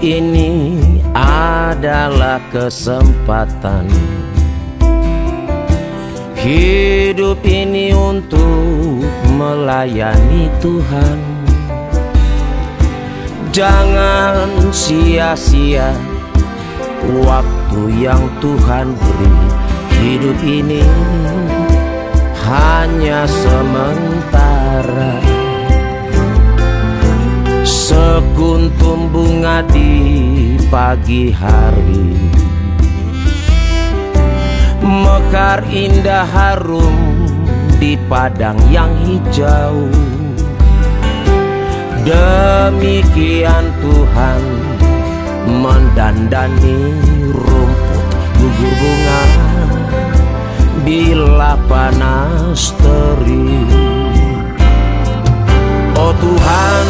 ini adalah kesempatan Hidup ini untuk melayani Tuhan. Jangan sia-sia waktu yang Tuhan beri Hidup ini. Hanya sementara. Sekuntum bunga pagi hari. Mekar indah harum di padang yang hijau. Demikian Tuhan mendandani rumput gugur bunga Bila panas terik Oh Tuhan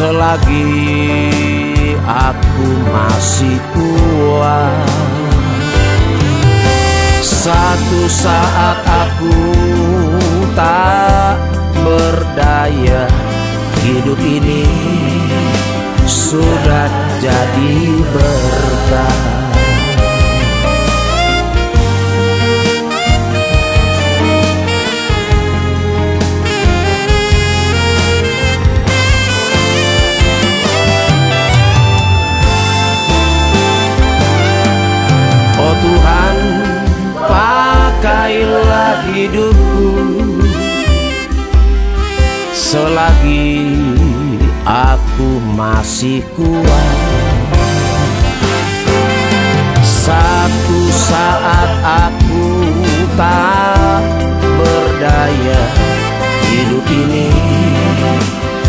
Selagi aku masih kuat satu saat aku tak berdaya Hidup ini sudah jadi berkah hidupku. Selagi aku masih kuat. Satu saat aku tak berdaya Hidup ini.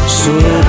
Sulit